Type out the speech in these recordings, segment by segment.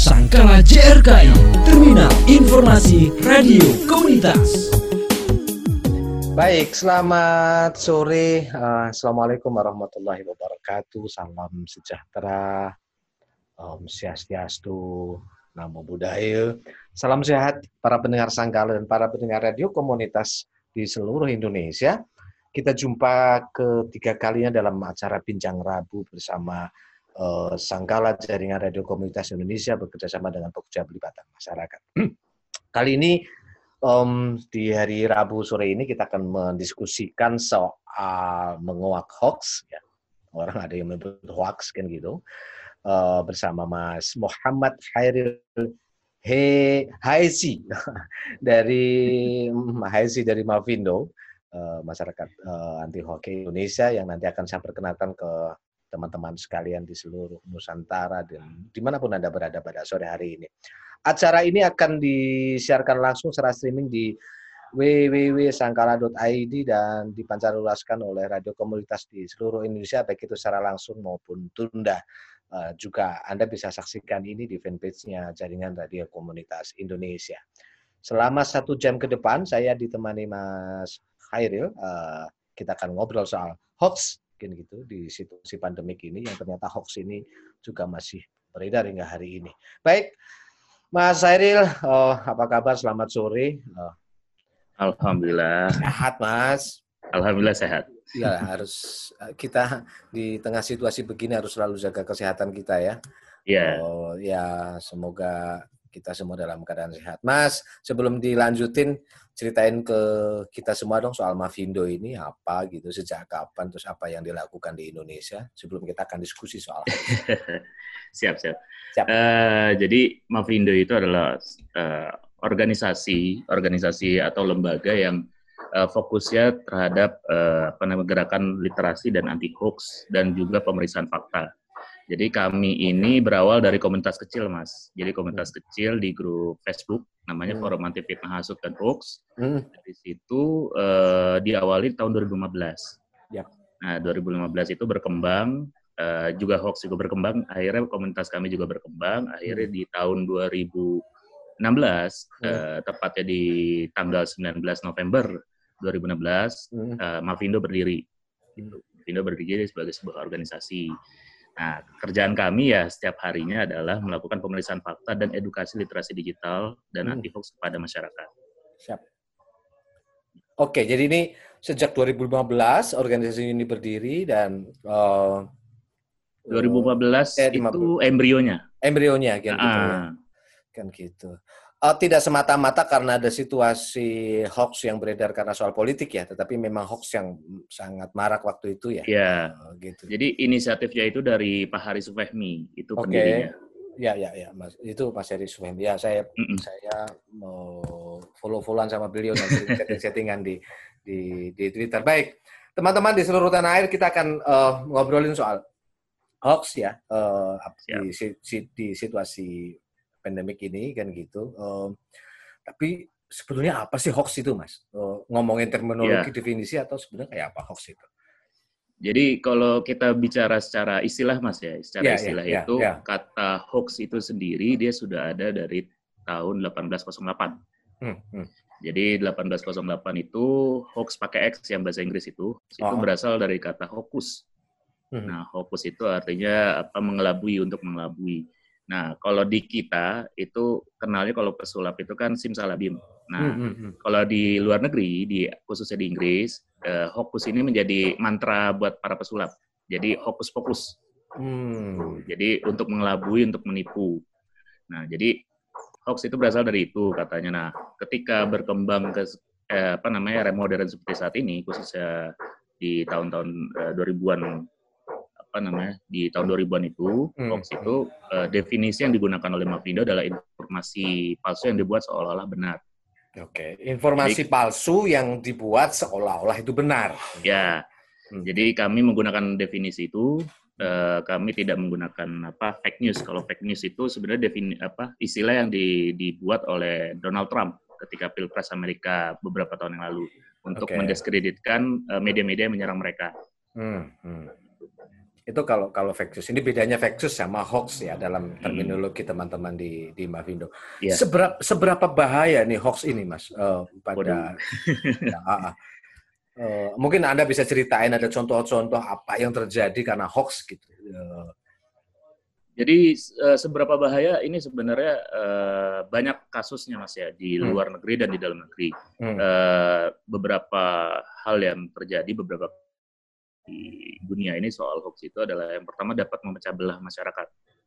Sangkala JRKI, Terminal Informasi Radio Komunitas. Baik, selamat sore. Uh, Assalamualaikum warahmatullahi wabarakatuh. Salam sejahtera, Om Swastiastu, Namo Buddhaya. Salam sehat para pendengar Sangkala dan para pendengar radio komunitas di seluruh Indonesia. Kita jumpa ketiga kalinya dalam acara Bincang Rabu bersama uh, Sangkala Jaringan Radio Komunitas Indonesia bekerjasama dengan Pokja Pelibatan Masyarakat. Kali ini um, di hari Rabu sore ini kita akan mendiskusikan soal menguak hoax. Ya. Orang ada yang menyebut hoax kan gitu. Uh, bersama Mas Muhammad Hairil He Haisi dari Haisi dari Mavindo uh, masyarakat uh, anti hoax Indonesia yang nanti akan saya perkenalkan ke teman-teman sekalian di seluruh Nusantara dan di mana pun Anda berada pada sore hari ini. Acara ini akan disiarkan langsung secara streaming di www.sangkala.id dan dipancarluaskan oleh radio komunitas di seluruh Indonesia, baik itu secara langsung maupun tunda. Uh, juga Anda bisa saksikan ini di fanpage-nya Jaringan Radio Komunitas Indonesia. Selama satu jam ke depan, saya ditemani Mas Khairil. Uh, kita akan ngobrol soal hoax mungkin gitu di situasi pandemik ini yang ternyata hoax ini juga masih beredar hingga hari ini. Baik, Mas Sairil, oh, apa kabar? Selamat sore. Oh. Alhamdulillah. Sehat, Mas. Alhamdulillah sehat. Ya, harus kita di tengah situasi begini harus selalu jaga kesehatan kita ya. Iya. Oh, ya, semoga kita semua dalam keadaan sehat. Mas, sebelum dilanjutin, ceritain ke kita semua dong soal Mavindo ini apa gitu, sejak kapan, terus apa yang dilakukan di Indonesia, sebelum kita akan diskusi soal Siap, siap. siap. Uh, jadi Mavindo itu adalah uh, organisasi, organisasi atau lembaga yang uh, fokusnya terhadap uh, apa namanya gerakan literasi dan anti hoax dan juga pemeriksaan fakta. Jadi kami ini berawal dari komunitas kecil, Mas. Jadi komunitas hmm. kecil di grup Facebook, namanya hmm. Forum Anti Fitnah Hasut dan Hoax. Hmm. Dari situ uh, diawali tahun 2015. Ya. Nah, 2015 itu berkembang, uh, juga hoax juga berkembang. Akhirnya komunitas kami juga berkembang. Akhirnya hmm. di tahun 2016, hmm. uh, tepatnya di tanggal 19 November 2016, hmm. uh, Mavindo berdiri. Gitu. Mavindo berdiri sebagai sebuah organisasi Nah, kerjaan kami ya setiap harinya adalah melakukan pemeriksaan fakta dan edukasi literasi digital dan hmm. anti hoax kepada masyarakat. Siap. Oke, jadi ini sejak 2015 organisasi ini berdiri dan uh, 2015 eh, itu embrionya. Embrionya kan ah. gitu ya. Kan gitu uh, tidak semata-mata karena ada situasi hoax yang beredar karena soal politik ya, tetapi memang hoax yang sangat marak waktu itu ya. Iya. Uh, gitu. Jadi inisiatifnya itu dari Pak Hari Sufehmi, itu okay. pendirinya. Ya, ya, ya, Mas. Itu Mas Heri Sufehmi. Ya, saya mm -mm. saya mau follow-followan sama beliau dan setting-settingan di, di di Twitter. Baik, teman-teman di seluruh tanah air kita akan uh, ngobrolin soal hoax ya uh, di, di situasi pandemik ini kan gitu. Uh, tapi sebetulnya apa sih hoax itu, Mas? Uh, ngomongin terminologi yeah. definisi atau sebenarnya kayak apa hoax itu? Jadi kalau kita bicara secara istilah, Mas ya, secara yeah, ya, istilah yeah, itu yeah. kata hoax itu sendiri dia sudah ada dari tahun 1808. Hmm, hmm. Jadi 1808 itu hoax pakai X yang bahasa Inggris itu itu oh. berasal dari kata hokus. Hmm. Nah, hokus itu artinya apa mengelabui untuk mengelabui. Nah, kalau di kita itu kenalnya kalau pesulap itu kan simsalabim. Nah, hmm, hmm, kalau di luar negeri, di khususnya di Inggris, eh, hokus ini menjadi mantra buat para pesulap. Jadi hokus pokus. Hmm. Jadi untuk mengelabui, untuk menipu. Nah, jadi hoax itu berasal dari itu katanya. Nah, ketika berkembang ke eh, apa namanya remodern seperti saat ini, khususnya di tahun-tahun eh, 2000-an apa namanya di tahun 2000-an itu hmm. hoax itu uh, definisi yang digunakan oleh Mavindo adalah informasi palsu yang dibuat seolah-olah benar. Oke, informasi jadi, palsu yang dibuat seolah-olah itu benar. Ya, hmm. jadi kami menggunakan definisi itu. Uh, kami tidak menggunakan apa fake news. Kalau fake news itu sebenarnya defini apa istilah yang di, dibuat oleh Donald Trump ketika pilpres Amerika beberapa tahun yang lalu untuk okay. mendiskreditkan uh, media-media yang menyerang mereka. Hmm. Hmm. Itu kalau kalau vexus. Ini bedanya vexus sama hoax ya dalam hmm. terminologi teman-teman di di Mavindo. Yeah. Seberapa seberapa bahaya nih hoax ini, Mas? Uh, pada ya, uh, uh, mungkin Anda bisa ceritain ada contoh-contoh apa yang terjadi karena hoax gitu. Uh, jadi seberapa bahaya ini sebenarnya uh, banyak kasusnya mas ya di hmm. luar negeri dan di dalam negeri. Hmm. Uh, beberapa hal yang terjadi beberapa di dunia ini soal hoax itu adalah yang pertama dapat memecah belah masyarakat.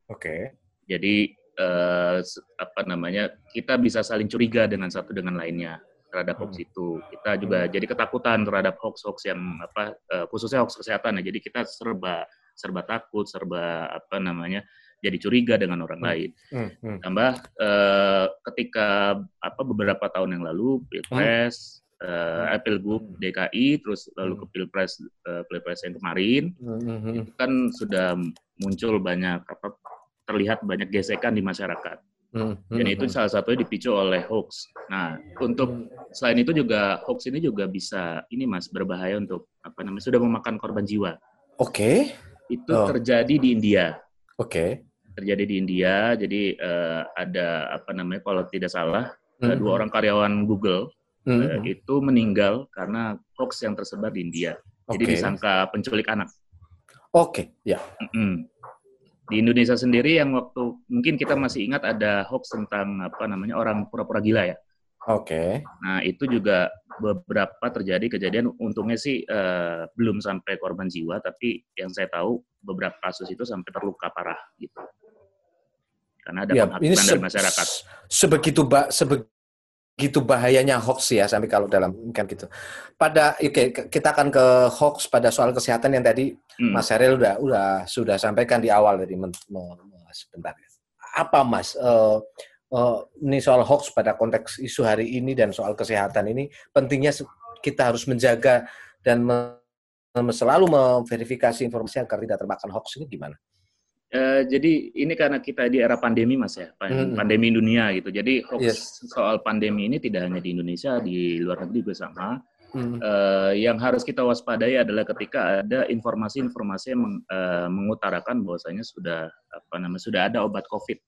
Oke. Okay. Jadi uh, apa namanya kita bisa saling curiga dengan satu dengan lainnya terhadap hoax hmm. itu. Kita juga hmm. jadi ketakutan terhadap hoax-hoax yang apa uh, khususnya hoax kesehatan ya. Jadi kita serba serba takut, serba apa namanya jadi curiga dengan orang hmm. lain. Hmm. Hmm. Tambah uh, ketika apa beberapa tahun yang lalu pilpres, hmm. uh, pilgub DKI, terus lalu ke pilpres uh, pilpres yang kemarin, hmm. itu kan sudah muncul banyak apa terlihat banyak gesekan di masyarakat. Hmm. Dan itu salah satunya dipicu oleh hoax. Nah, untuk selain itu juga hoax ini juga bisa ini mas berbahaya untuk apa namanya sudah memakan korban jiwa. Oke. Okay. Itu oh. terjadi di India. Oke. Okay terjadi di India. Jadi uh, ada apa namanya kalau tidak salah mm -hmm. dua orang karyawan Google -hmm. uh, itu meninggal karena hoax yang tersebar di India. Okay. Jadi disangka penculik anak. Oke, okay. ya. Mm -hmm. Di Indonesia sendiri yang waktu mungkin kita masih ingat ada hoax tentang apa namanya orang pura-pura gila ya. Oke. Okay. Nah itu juga beberapa terjadi kejadian. Untungnya sih uh, belum sampai korban jiwa, tapi yang saya tahu beberapa kasus itu sampai terluka parah gitu karena ada ya, ini dari masyarakat. Sebegitu ba sebegitu bahayanya hoax ya sampai kalau dalam kan gitu. Pada oke okay, kita akan ke hoax pada soal kesehatan yang tadi hmm. Mas Heril udah udah sudah sampaikan di awal tadi sebentar. Apa Mas uh, uh, ini soal hoax pada konteks isu hari ini dan soal kesehatan ini pentingnya kita harus menjaga dan selalu memverifikasi informasi agar tidak termakan hoax ini gimana? Uh, jadi ini karena kita di era pandemi mas ya, hmm. pandemi dunia gitu. Jadi hoax yes. soal pandemi ini tidak hanya di Indonesia, di luar negeri juga sama. Hmm. Uh, yang harus kita waspadai adalah ketika ada informasi-informasi yang meng, uh, mengutarakan bahwasanya sudah apa namanya sudah ada obat COVID.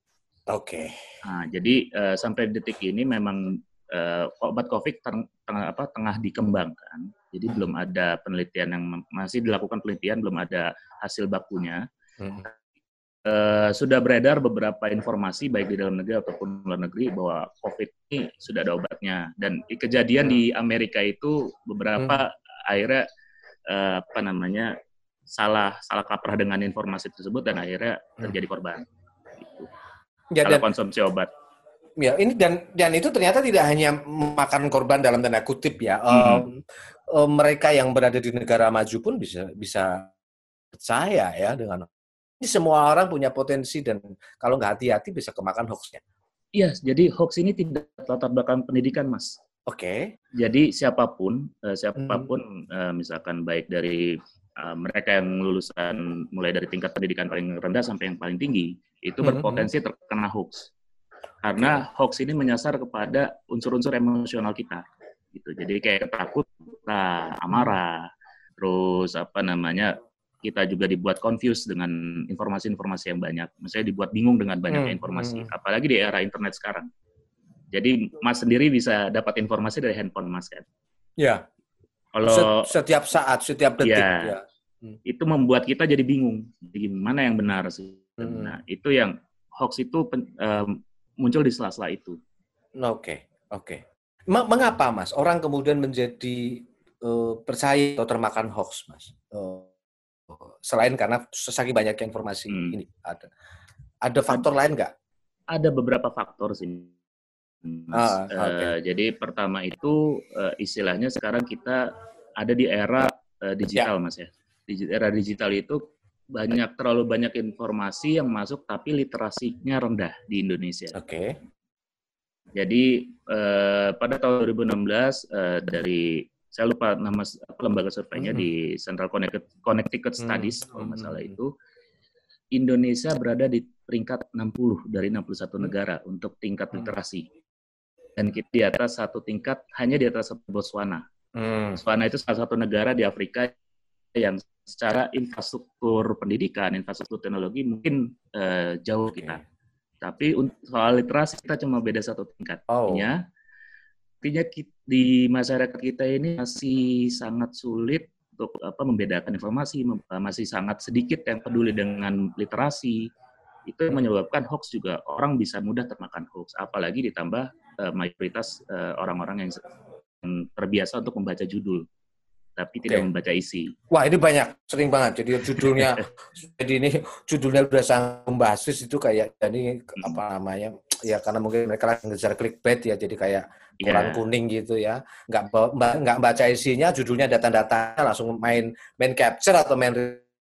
Oke. Okay. Nah, jadi uh, sampai detik ini memang uh, obat COVID teng, tengah apa tengah dikembangkan. Jadi hmm. belum ada penelitian yang masih dilakukan penelitian, belum ada hasil bakunya. Hmm Uh, sudah beredar beberapa informasi baik di dalam negeri ataupun luar negeri bahwa COVID ini sudah ada obatnya dan kejadian di Amerika itu beberapa hmm. akhirnya uh, apa namanya salah salah kaprah dengan informasi tersebut dan akhirnya hmm. terjadi korban. Gitu. Ya, salah dan, konsumsi obat. Ya ini dan dan itu ternyata tidak hanya memakan korban dalam tanda kutip ya. Hmm. Um, mereka yang berada di negara maju pun bisa bisa percaya ya dengan semua orang punya potensi dan kalau nggak hati-hati bisa kemakan hoaxnya. Iya, jadi hoax ini tidak latar belakang pendidikan, Mas. Oke. Okay. Jadi siapa pun, uh, siapa pun hmm. uh, misalkan baik dari uh, mereka yang lulusan mulai dari tingkat pendidikan paling rendah sampai yang paling tinggi, itu hmm. berpotensi terkena hoax. Karena hoax ini menyasar kepada unsur-unsur emosional kita. Gitu. Jadi kayak ketakutan, amarah, terus apa namanya kita juga dibuat confused dengan informasi-informasi yang banyak. Misalnya dibuat bingung dengan banyaknya hmm, informasi, hmm. apalagi di era internet sekarang. Jadi Mas sendiri bisa dapat informasi dari handphone Mas kan? Ya. Kalau setiap saat, setiap detik. Ya, ya. Hmm. Itu membuat kita jadi bingung. Jadi mana yang benar sih? Hmm. Nah, itu yang hoax itu um, muncul di sela-sela itu. Oke, okay. oke. Okay. Mengapa Mas orang kemudian menjadi uh, percaya atau termakan hoax, Mas? Uh, selain karena saking banyak informasi hmm. ini ada ada faktor ada, lain nggak? Ada beberapa faktor sih. Ah, okay. uh, jadi pertama itu uh, istilahnya sekarang kita ada di era uh, digital, ya. mas ya. Di era digital itu banyak terlalu banyak informasi yang masuk tapi literasinya rendah di Indonesia. Oke. Okay. Jadi uh, pada tahun 2016 uh, dari saya lupa nama lembaga surveinya hmm. di Central Connecticut, Connecticut. Studies hmm. kalau nggak salah hmm. itu Indonesia berada di peringkat 60 dari 61 hmm. negara untuk tingkat hmm. literasi dan kita di atas satu tingkat hanya di atas Botswana. Hmm. Botswana itu salah satu negara di Afrika yang secara infrastruktur pendidikan, infrastruktur teknologi mungkin uh, jauh okay. kita. Tapi untuk soal literasi kita cuma beda satu tingkat. Oh. Artinya, artinya di masyarakat kita ini masih sangat sulit untuk apa membedakan informasi, eh, masih sangat sedikit yang peduli dengan literasi. Itu menyebabkan hoax juga orang bisa mudah termakan hoax, apalagi ditambah uh, mayoritas orang-orang uh, yang terbiasa untuk membaca judul tapi tidak okay. membaca isi. Wah ini banyak, sering banget. Jadi judulnya, jadi ini judulnya udah sangat membasis itu kayak ini hmm. apa namanya? Ya karena mungkin mereka lagi ngejar clickbait ya, jadi kayak kurang yeah. kuning gitu ya. Nggak nggak baca isinya, judulnya data-data langsung main main capture atau main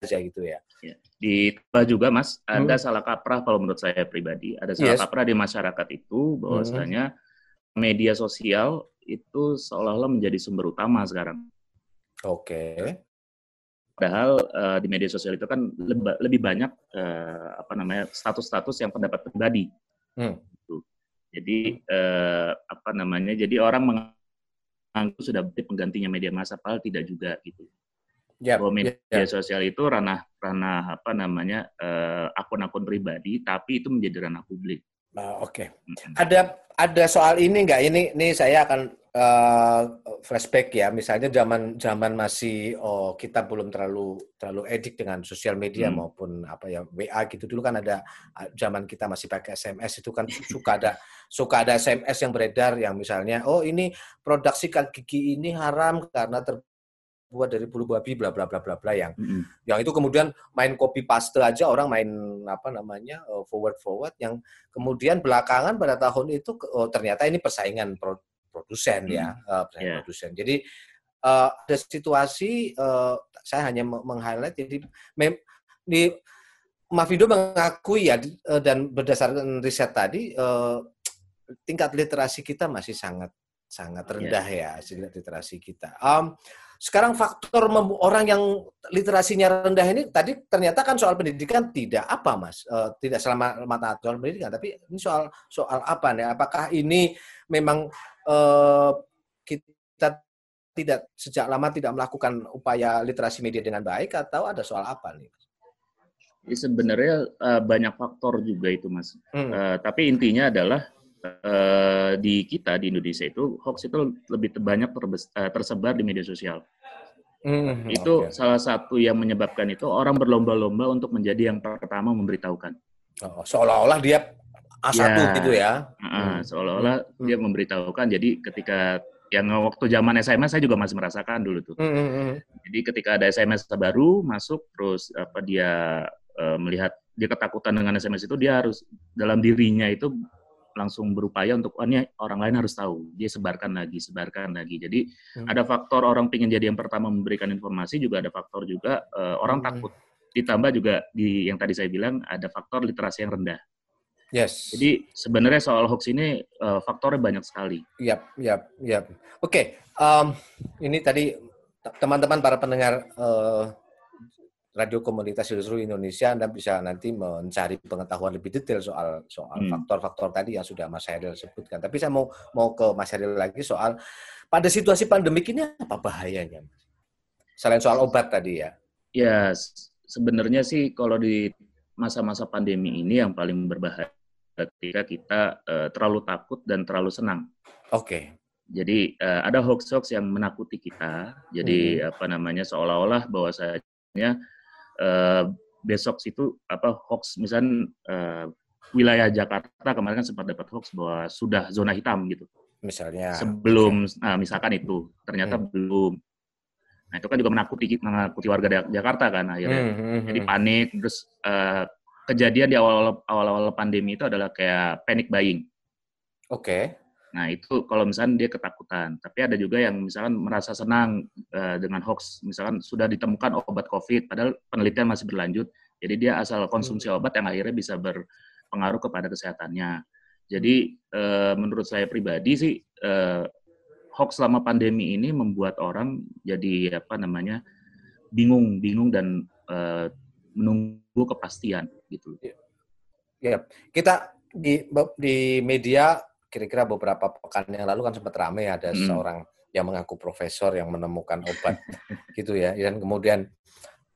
aja gitu ya. Yeah. Ditambah juga Mas, ada hmm. salah kaprah kalau menurut saya pribadi, ada salah yes. kaprah di masyarakat itu bahwasanya hmm. media sosial itu seolah-olah menjadi sumber utama sekarang Oke. Okay. Padahal uh, di media sosial itu kan lebih, lebih banyak uh, apa namanya status-status yang pendapat pribadi. Hmm. Gitu. Jadi uh, apa namanya? Jadi orang menganggap sudah penggantinya media massa, padahal tidak juga gitu. Yep, Bahwa media yep. sosial itu ranah ranah apa namanya akun-akun uh, pribadi, tapi itu menjadi ranah publik. Nah, Oke. Okay. Ada ada soal ini nggak? Ini ini saya akan uh, flashback ya. Misalnya zaman zaman masih oh kita belum terlalu terlalu edik dengan sosial media hmm. maupun apa ya WA gitu. Dulu kan ada zaman kita masih pakai SMS itu kan suka ada suka ada SMS yang beredar yang misalnya oh ini produk sikat gigi ini haram karena ter buat dari bulu babi bla bla bla bla bla yang mm -hmm. yang itu kemudian main copy paste aja orang main apa namanya uh, forward forward yang kemudian belakangan pada tahun itu oh, ternyata ini persaingan produsen -hmm. ya uh, persaingan yeah. produsen jadi uh, ada situasi uh, saya hanya meng-highlight jadi mem di Mavido mengakui ya dan berdasarkan riset tadi uh, tingkat literasi kita masih sangat sangat rendah yeah. ya literasi kita. Um, sekarang faktor orang yang literasinya rendah ini tadi ternyata kan soal pendidikan tidak apa mas, uh, tidak selama mata soal pendidikan, tapi ini soal soal apa nih? Apakah ini memang uh, kita tidak sejak lama tidak melakukan upaya literasi media dengan baik atau ada soal apa nih? Ya, sebenarnya uh, banyak faktor juga itu mas. Hmm. Uh, tapi intinya adalah uh, di kita di Indonesia itu hoax itu lebih banyak eh, tersebar di media sosial. Mm, itu okay. salah satu yang menyebabkan itu orang berlomba-lomba untuk menjadi yang pertama memberitahukan. Oh, seolah-olah dia A1 ya, gitu ya. Uh, hmm. Seolah-olah hmm. dia memberitahukan. Jadi ketika yang waktu zaman SMS saya juga masih merasakan dulu tuh. Hmm. hmm, hmm. Jadi ketika ada SMS baru masuk terus apa dia uh, melihat dia ketakutan dengan SMS itu dia harus dalam dirinya itu langsung berupaya untuk oh, ini orang lain harus tahu dia sebarkan lagi sebarkan lagi jadi hmm. ada faktor orang ingin jadi yang pertama memberikan informasi juga ada faktor juga uh, orang hmm. takut ditambah juga di yang tadi saya bilang ada faktor literasi yang rendah yes jadi sebenarnya soal hoax ini uh, faktornya banyak sekali yap yap yap oke okay. um, ini tadi teman-teman para pendengar uh, radio komunitas di seluruh Indonesia Anda bisa nanti mencari pengetahuan lebih detail soal soal hmm. faktor-faktor tadi yang sudah Mas Heril sebutkan. Tapi saya mau mau ke Mas Heril lagi soal pada situasi pandemik ini apa bahayanya? Selain soal obat tadi ya. Ya, sebenarnya sih kalau di masa-masa pandemi ini yang paling berbahaya ketika kita uh, terlalu takut dan terlalu senang. Oke. Okay. Jadi uh, ada hoax-hoax yang menakuti kita. Jadi hmm. apa namanya seolah-olah bahwasanya uh, besok itu apa hoax misalnya uh, wilayah Jakarta kemarin kan sempat dapat hoax bahwa sudah zona hitam gitu. Misalnya. Sebelum nah, misalkan itu ternyata hmm. belum. Nah itu kan juga menakuti menakuti warga Jakarta kan akhirnya. Hmm, hmm, hmm. Jadi panik terus uh, kejadian di awal awal pandemi itu adalah kayak panic buying. Oke. Okay. Nah itu kalau misalnya dia ketakutan, tapi ada juga yang misalkan merasa senang uh, dengan hoax, misalkan sudah ditemukan obat COVID, padahal penelitian masih berlanjut, jadi dia asal konsumsi hmm. obat yang akhirnya bisa berpengaruh kepada kesehatannya. Jadi uh, menurut saya pribadi sih uh, hoax selama pandemi ini membuat orang jadi apa namanya bingung, bingung dan uh, menunggu kepastian gitu. Ya, kita di di media kira-kira beberapa pekan yang lalu kan sempat ramai ada hmm. seorang yang mengaku profesor yang menemukan obat gitu ya. Dan kemudian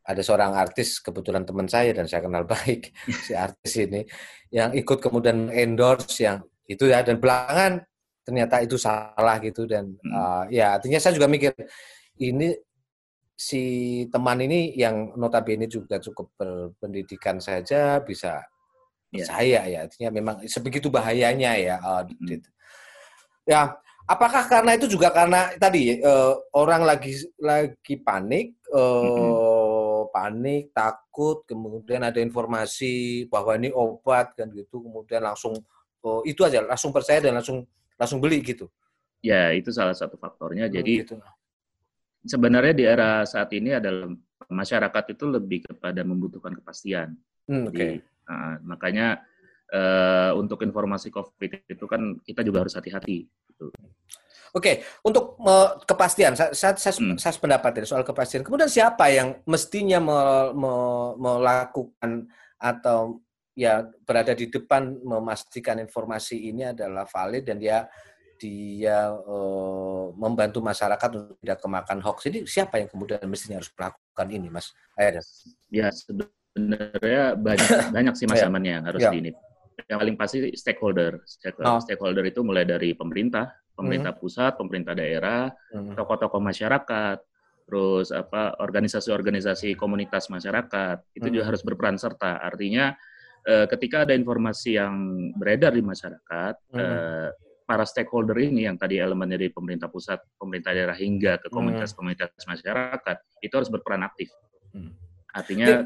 ada seorang artis kebetulan teman saya dan saya kenal baik si artis ini yang ikut kemudian endorse yang itu ya. Dan belakangan ternyata itu salah gitu. Dan uh, ya artinya saya juga mikir ini si teman ini yang notabene juga cukup berpendidikan saja bisa saya ya artinya memang sebegitu bahayanya ya uh, mm. ya apakah karena itu juga karena tadi uh, orang lagi lagi panik uh, mm. panik takut kemudian ada informasi bahwa ini obat kan gitu kemudian langsung oh, itu aja langsung percaya dan langsung langsung beli gitu. Ya, itu salah satu faktornya. Hmm, Jadi gitu. sebenarnya di era saat ini adalah masyarakat itu lebih kepada membutuhkan kepastian. Hmm, Jadi, uh, makanya uh, untuk informasi COVID itu kan kita juga harus hati-hati. Gitu. Oke, okay. untuk uh, kepastian, saya, saya, saya, hmm. saya pendapat soal kepastian. Kemudian siapa yang mestinya me, me, melakukan atau ya berada di depan memastikan informasi ini adalah valid dan dia dia uh, membantu masyarakat untuk tidak kemakan hoax. Jadi siapa yang kemudian mestinya harus melakukan ini, Mas Ayada? Ya sebenarnya banyak banyak sih mas Aman yang harus ya. di ini. Yang paling pasti stakeholder. Stakeholder, oh. stakeholder itu mulai dari pemerintah, pemerintah hmm. pusat, pemerintah daerah, hmm. tokoh-tokoh masyarakat, terus apa organisasi-organisasi komunitas masyarakat itu hmm. juga harus berperan serta. Artinya uh, ketika ada informasi yang beredar di masyarakat, hmm. uh, para stakeholder ini yang tadi elemen dari pemerintah pusat, pemerintah daerah hingga ke komunitas-komunitas masyarakat itu harus berperan aktif. Hmm. Artinya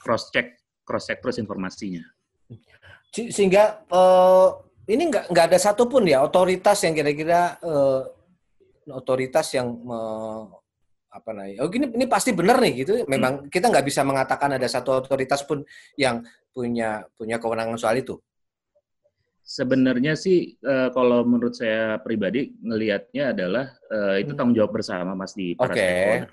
cross check, cross check terus informasinya. Sehingga uh, ini nggak nggak ada satupun ya otoritas yang kira-kira uh, otoritas yang uh, apa namanya? Oh gini ini pasti benar nih gitu. Memang hmm. kita nggak bisa mengatakan ada satu otoritas pun yang punya punya kewenangan soal itu? Sebenarnya sih uh, kalau menurut saya pribadi ngelihatnya adalah uh, itu hmm. tanggung jawab bersama Mas di para okay.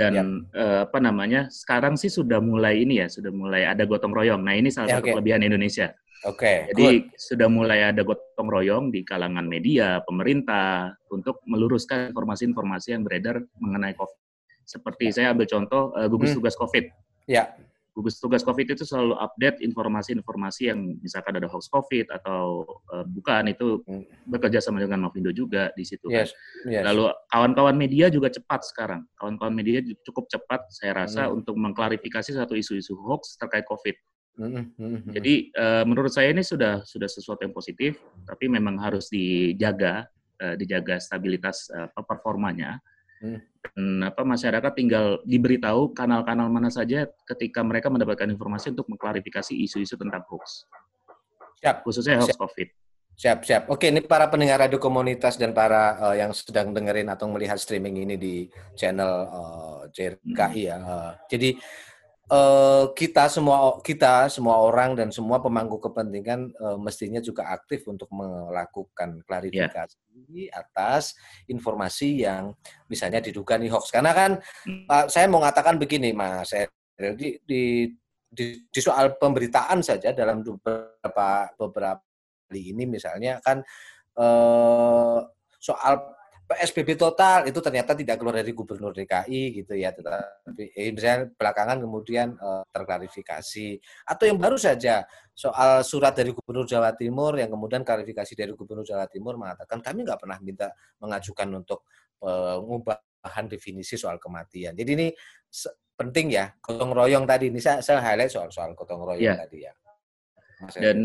Dan ya. uh, apa namanya? Sekarang sih sudah mulai ini ya, sudah mulai ada gotong royong. Nah, ini salah ya, satu okay. kelebihan Indonesia. Oke. Okay, Jadi good. sudah mulai ada gotong royong di kalangan media, pemerintah untuk meluruskan informasi-informasi yang beredar mengenai COVID. Seperti saya ambil contoh uh, gugus hmm. tugas COVID. Ya gugus tugas COVID itu selalu update informasi-informasi yang misalkan ada hoax COVID atau uh, bukan itu hmm. bekerja sama dengan Mavindo juga di situ. Kan. Yes. Yes. Lalu kawan-kawan media juga cepat sekarang. Kawan-kawan media cukup cepat saya rasa hmm. untuk mengklarifikasi satu isu-isu hoax terkait COVID. Hmm, hmm. Jadi uh, menurut saya ini sudah sudah sesuatu yang positif, tapi memang harus dijaga uh, dijaga stabilitas uh, performanya dan apa masyarakat tinggal diberitahu kanal-kanal mana saja ketika mereka mendapatkan informasi untuk mengklarifikasi isu-isu tentang hoax. Siap. Khususnya hoax siap. COVID. Siap, siap. Oke, ini para pendengar radio komunitas dan para uh, yang sedang dengerin atau melihat streaming ini di channel uh, eh, JRKI ya. Uh, jadi uh, kita semua kita semua orang dan semua pemangku kepentingan uh, mestinya juga aktif untuk melakukan klarifikasi yeah. atas informasi yang misalnya diduga nih hoax. Karena kan hmm. uh, saya mau mengatakan begini Mas, di, di di, di soal pemberitaan saja dalam beberapa beberapa kali ini misalnya kan uh, soal PSBB total itu ternyata tidak keluar dari gubernur DKI gitu ya tetapi eh, misalnya belakangan kemudian uh, terklarifikasi. Atau yang baru saja soal surat dari gubernur Jawa Timur yang kemudian klarifikasi dari gubernur Jawa Timur mengatakan kami nggak pernah minta mengajukan untuk pengubahan definisi soal kematian. Jadi ini penting ya gotong royong tadi. Ini saya, saya highlight soal soal gotong royong yeah. tadi ya dan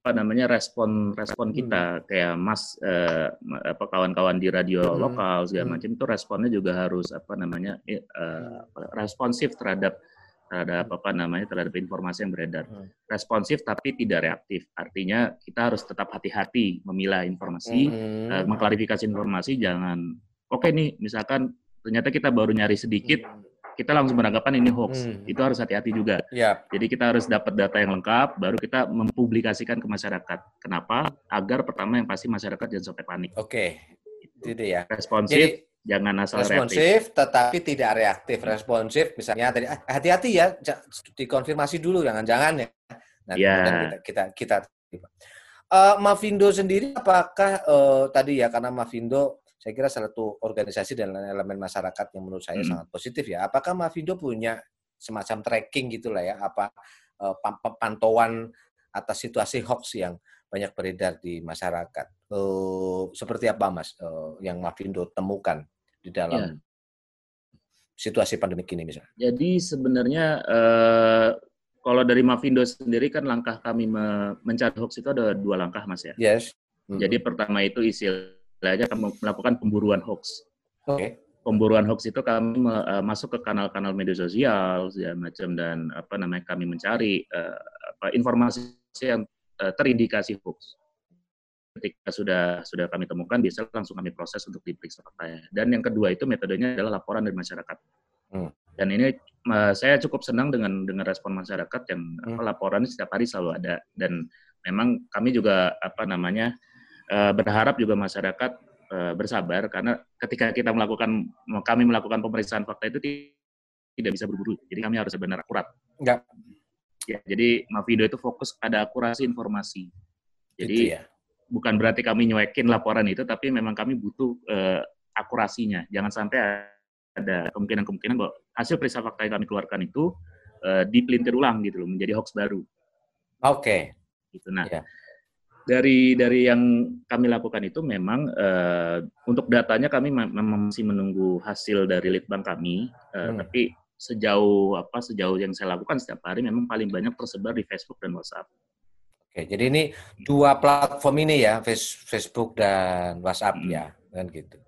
apa namanya respon respon hmm. kita hmm. kayak Mas eh, apa kawan-kawan di radio hmm. lokal segala hmm. macam itu responnya juga harus apa namanya eh, responsif terhadap terhadap apa namanya terhadap informasi yang beredar. Hmm. Responsif tapi tidak reaktif. Artinya kita harus tetap hati-hati memilah informasi, hmm. eh, mengklarifikasi informasi jangan oke okay nih misalkan ternyata kita baru nyari sedikit hmm kita langsung beranggapan ini hoax. Hmm. Itu harus hati-hati juga. Yep. Jadi kita harus dapat data yang lengkap, baru kita mempublikasikan ke masyarakat. Kenapa? Agar pertama yang pasti masyarakat jangan sampai panik. Oke, okay. itu ya. Responsif, Jadi, jangan asal responsif, reaktif. tetapi tidak reaktif. Responsif, misalnya tadi ah, hati-hati ya, dikonfirmasi dulu, jangan-jangan ya. Nah, ya. kita kita kita. Uh, Mavindo sendiri, apakah uh, tadi ya karena Mavindo saya kira salah satu organisasi dan elemen masyarakat yang menurut saya hmm. sangat positif ya. Apakah Mavindo punya semacam tracking gitulah ya, apa uh, pantauan atas situasi hoax yang banyak beredar di masyarakat. Uh, seperti apa Mas uh, yang Mavindo temukan di dalam ya. situasi pandemi ini misalnya? Jadi sebenarnya uh, kalau dari Mavindo sendiri kan langkah kami me mencari hoax itu ada dua langkah Mas ya. Yes. Hmm. Jadi pertama itu istilahnya kami melakukan pemburuan hoax. Oke. Okay. Pemburuan hoax itu kami uh, masuk ke kanal-kanal media sosial ya macam dan apa namanya kami mencari uh, apa informasi yang uh, terindikasi hoax. Ketika sudah sudah kami temukan, bisa langsung kami proses untuk diperiksa faktanya. Dan yang kedua itu metodenya adalah laporan dari masyarakat. Hmm. Dan ini uh, saya cukup senang dengan dengan respon masyarakat yang hmm. apa, laporannya setiap hari selalu ada. Dan memang kami juga apa namanya uh, berharap juga masyarakat uh, bersabar karena ketika kita melakukan kami melakukan pemeriksaan fakta itu tidak bisa berburu. Jadi kami harus benar akurat. Enggak. Ya, jadi Mavindo itu fokus pada akurasi informasi. Jadi ya. bukan berarti kami nyuekin laporan itu, tapi memang kami butuh uh, akurasinya. Jangan sampai ada kemungkinan-kemungkinan bahwa hasil periksa fakta yang kami keluarkan itu uh, dipelintir ulang gitu loh, menjadi hoax baru. Oke. Okay. Gitu. Nah, yeah. Dari dari yang kami lakukan itu memang uh, untuk datanya kami memang masih menunggu hasil dari litbang kami, uh, hmm. tapi sejauh apa sejauh yang saya lakukan setiap hari memang paling banyak tersebar di Facebook dan WhatsApp. Oke, jadi ini dua platform ini ya, Facebook dan WhatsApp hmm. ya, kan gitu.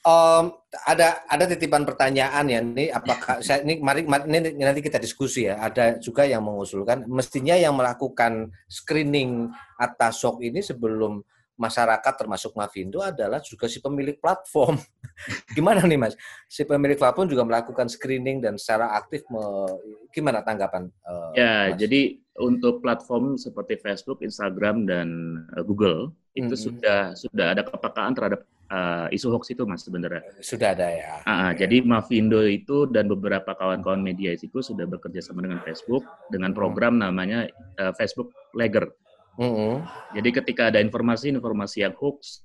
Um, ada ada titipan pertanyaan ya ini apakah saya ini mari, mari ini nanti kita diskusi ya. Ada juga yang mengusulkan mestinya yang melakukan screening atas shock ini sebelum masyarakat termasuk Mavindo adalah juga si pemilik platform. gimana nih Mas? Si pemilik platform juga melakukan screening dan secara aktif me, gimana tanggapan uh, Ya, Mas? jadi untuk platform seperti Facebook, Instagram dan uh, Google itu mm -hmm. sudah sudah ada kepekaan terhadap uh, isu hoax itu Mas sebenarnya. Sudah ada ya. Uh, ya. Jadi Mavindo itu dan beberapa kawan-kawan media itu sudah bekerja sama dengan Facebook dengan program hmm. namanya uh, Facebook Lager. Mm -hmm. Jadi ketika ada informasi-informasi yang hoax,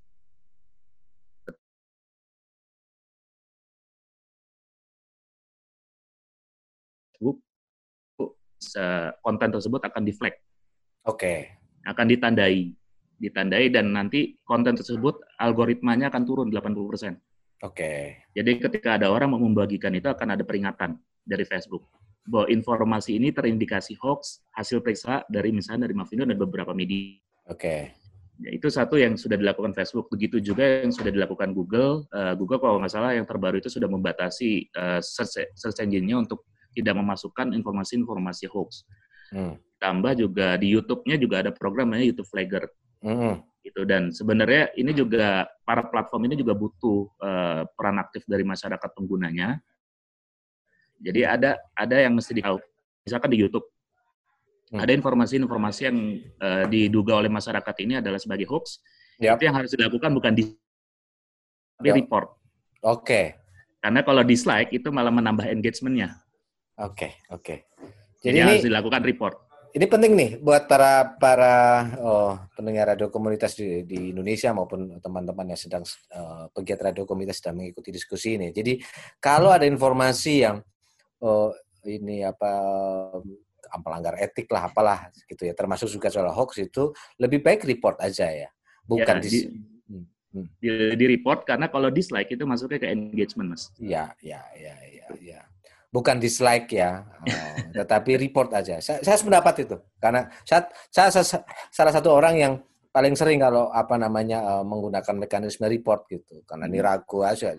konten tersebut akan di flag. Oke. Okay. Akan ditandai. Ditandai dan nanti konten tersebut algoritmanya akan turun 80%. Oke. Okay. Jadi ketika ada orang mau membagikan itu akan ada peringatan dari Facebook bahwa informasi ini terindikasi hoax hasil periksa dari misalnya dari Mavindo dan beberapa media. Oke. Okay. Ya, itu satu yang sudah dilakukan Facebook. Begitu juga yang sudah dilakukan Google. Uh, Google kalau nggak salah yang terbaru itu sudah membatasi uh, search, search engine-nya untuk tidak memasukkan informasi-informasi hoax. Hmm. Tambah juga di YouTube-nya juga ada program namanya YouTube Flagger. Hmm. Gitu dan sebenarnya ini juga para platform ini juga butuh uh, peran aktif dari masyarakat penggunanya jadi ada ada yang mesti ditahu. Misalkan di YouTube, hmm. ada informasi-informasi yang uh, diduga oleh masyarakat ini adalah sebagai hoax. Yep. Itu yang harus dilakukan bukan di tapi yep. report. Oke. Okay. Karena kalau dislike itu malah menambah engagement-nya. Oke, okay, oke. Okay. Jadi, Jadi ini, harus dilakukan report. Ini penting nih buat para para oh, pendengar radio komunitas di, di Indonesia maupun teman-teman yang sedang uh, pegiat radio komunitas sedang mengikuti diskusi ini. Jadi kalau ada informasi yang oh, ini apa pelanggar etik lah apalah gitu ya. Termasuk juga soal hoax itu lebih baik report aja ya bukan ya, di, hmm, hmm. di, di report karena kalau dislike itu masuknya ke engagement mas. Ya ya ya ya ya. Bukan dislike ya oh, tetapi report aja. Saya, saya sependapat itu karena saya, saya, saya salah satu orang yang paling sering kalau apa namanya uh, menggunakan mekanisme report gitu karena ini hmm. ragu aja.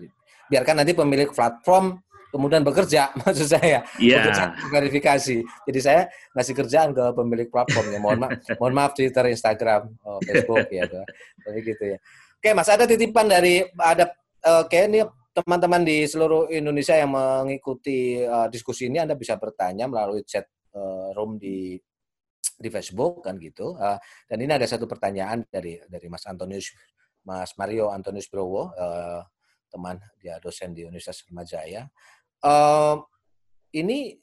Biarkan nanti pemilik platform kemudian bekerja maksud saya. Yeah. bekerja verifikasi. Jadi saya ngasih kerjaan ke pemilik platformnya mohon maaf mohon maaf Twitter Instagram oh, Facebook ya jadi gitu ya. Oke mas ada titipan dari ada oke ini teman-teman di seluruh Indonesia yang mengikuti uh, diskusi ini Anda bisa bertanya melalui chat uh, room di di Facebook kan gitu. Uh, dan ini ada satu pertanyaan dari dari Mas Antonius Mas Mario Antonius Browo uh, teman dia dosen di Universitas Sriwijaya uh, ini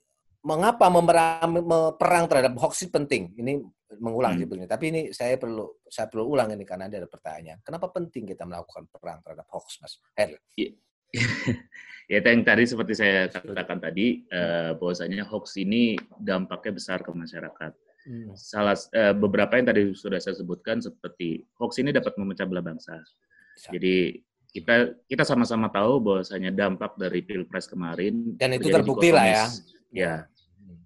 mengapa memerang, perang terhadap hoax ini penting? Ini mengulang hmm. sebelumnya. Tapi ini saya perlu saya perlu ulang ini karena ada pertanyaan. Kenapa penting kita melakukan perang terhadap hoax, Mas Herl? Ya, ya yang tadi seperti saya katakan tadi, uh, bahwasanya hoax ini dampaknya besar ke masyarakat. Hmm. Salah uh, beberapa yang tadi sudah saya sebutkan seperti hoax ini dapat memecah belah bangsa. Jadi kita kita sama-sama tahu bahwasanya dampak dari pilpres kemarin dan itu terbukti lah ya. Ya,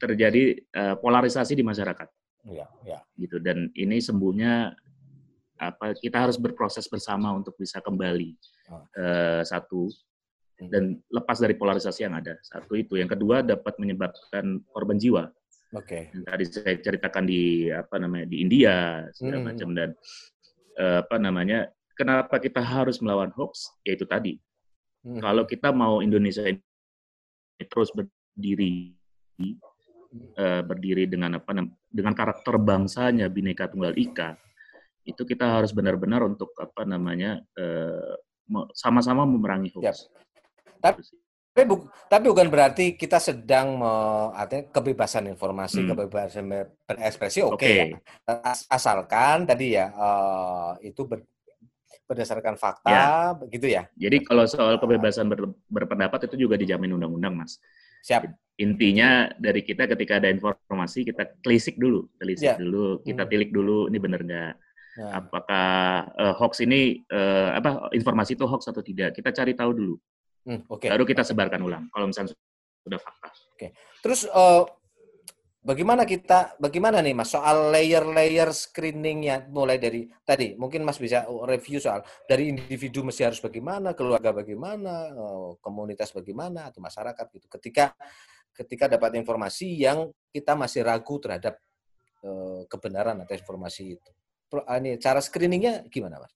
terjadi uh, polarisasi di masyarakat. Ya, ya. Gitu dan ini sembuhnya apa kita harus berproses bersama untuk bisa kembali oh. uh, satu hmm. dan lepas dari polarisasi yang ada. Satu itu, yang kedua dapat menyebabkan korban jiwa. Oke. Okay. Tadi saya ceritakan di apa namanya di India segala hmm. macam dan uh, apa namanya kenapa kita harus melawan hoax? Yaitu tadi. Hmm. Kalau kita mau Indonesia ini terus berdiri uh, berdiri dengan apa dengan karakter bangsanya Bhinneka Tunggal Ika itu kita harus benar-benar untuk apa namanya uh, sama-sama memerangi hoax. Yep. Tapi tapi, bu, tapi bukan berarti kita sedang me, artinya kebebasan informasi, hmm. kebebasan berekspresi oke okay, okay. ya. Asalkan tadi ya uh, itu ber, berdasarkan fakta ya. begitu ya. Jadi kalau soal kebebasan ber, berpendapat itu juga dijamin undang-undang, Mas. Siap intinya dari kita ketika ada informasi kita telisik dulu, telisik yeah. dulu, kita hmm. tilik dulu ini benar nggak? Yeah. Apakah uh, hoax ini uh, apa informasi itu hoax atau tidak? Kita cari tahu dulu. Hmm, okay. Baru kita sebarkan ulang. Kalau misalnya sudah fakta. Oke. Okay. Terus uh, bagaimana kita bagaimana nih Mas soal layer-layer screeningnya mulai dari tadi mungkin Mas bisa review soal dari individu mesti harus bagaimana, keluarga bagaimana, komunitas bagaimana atau masyarakat gitu. Ketika ketika dapat informasi yang kita masih ragu terhadap uh, kebenaran atau informasi itu. Ah, ini cara screeningnya gimana, Mas?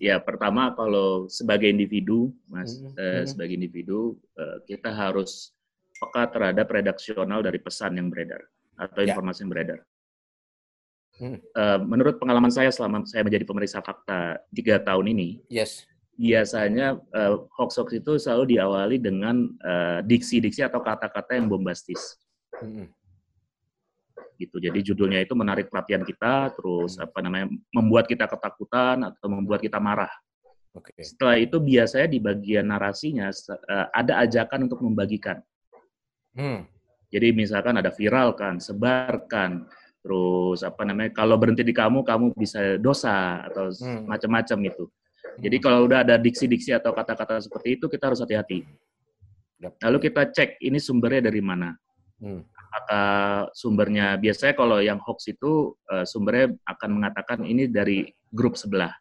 Ya, pertama kalau sebagai individu, Mas, mm -hmm. eh, sebagai individu eh, kita harus peka terhadap redaksional dari pesan yang beredar atau ya. informasi yang beredar. Hmm. Uh, menurut pengalaman saya selama saya menjadi pemeriksa fakta tiga tahun ini, yes biasanya uh, hoax-hoax itu selalu diawali dengan uh, diksi-diksi atau kata-kata yang bombastis. Hmm. Gitu. Jadi judulnya itu menarik perhatian kita, terus hmm. apa namanya membuat kita ketakutan atau membuat kita marah. Okay. Setelah itu biasanya di bagian narasinya uh, ada ajakan untuk membagikan. Hmm. Jadi misalkan ada viral kan, sebarkan, terus apa namanya kalau berhenti di kamu kamu bisa dosa atau hmm. macam-macam itu. Jadi kalau udah ada diksi-diksi atau kata-kata seperti itu, kita harus hati-hati. Lalu kita cek ini sumbernya dari mana. Hmm. Apakah sumbernya biasanya kalau yang hoax itu uh, sumbernya akan mengatakan ini dari grup sebelah.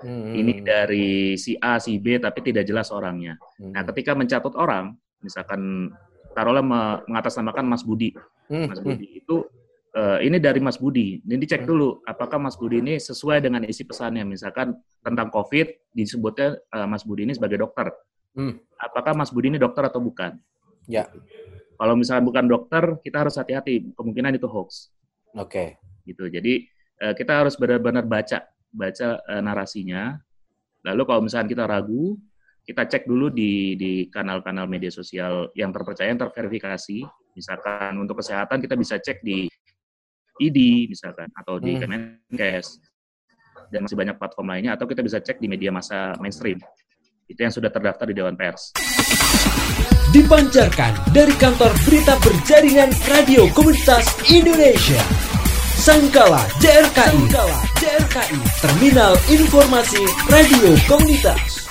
Hmm. Ini dari si A, si B, tapi tidak jelas orangnya. Hmm. Nah, ketika mencatat orang, misalkan taruhlah mengatasnamakan Mas Budi. Hmm. Mas Budi itu uh, ini dari Mas Budi. Ini dicek hmm. dulu apakah Mas Budi ini sesuai dengan isi pesannya. Misalkan tentang COVID disebutnya uh, Mas Budi ini sebagai dokter. Hmm. Apakah Mas Budi ini dokter atau bukan? Ya. Kalau misalkan bukan dokter, kita harus hati-hati. Kemungkinan itu hoax. Oke. Okay. Gitu. Jadi uh, kita harus benar-benar baca baca uh, narasinya. Lalu kalau misalkan kita ragu, kita cek dulu di di kanal-kanal media sosial yang terpercaya, yang terverifikasi. Misalkan untuk kesehatan kita bisa cek di ID misalkan atau di hmm. Kemenkes dan masih banyak platform lainnya atau kita bisa cek di media massa mainstream itu yang sudah terdaftar di Dewan Pers. Dipancarkan dari kantor berita berjaringan Radio Komunitas Indonesia. Sangkala JRKI. Sangkala JRKI. Terminal Informasi Radio Komunitas.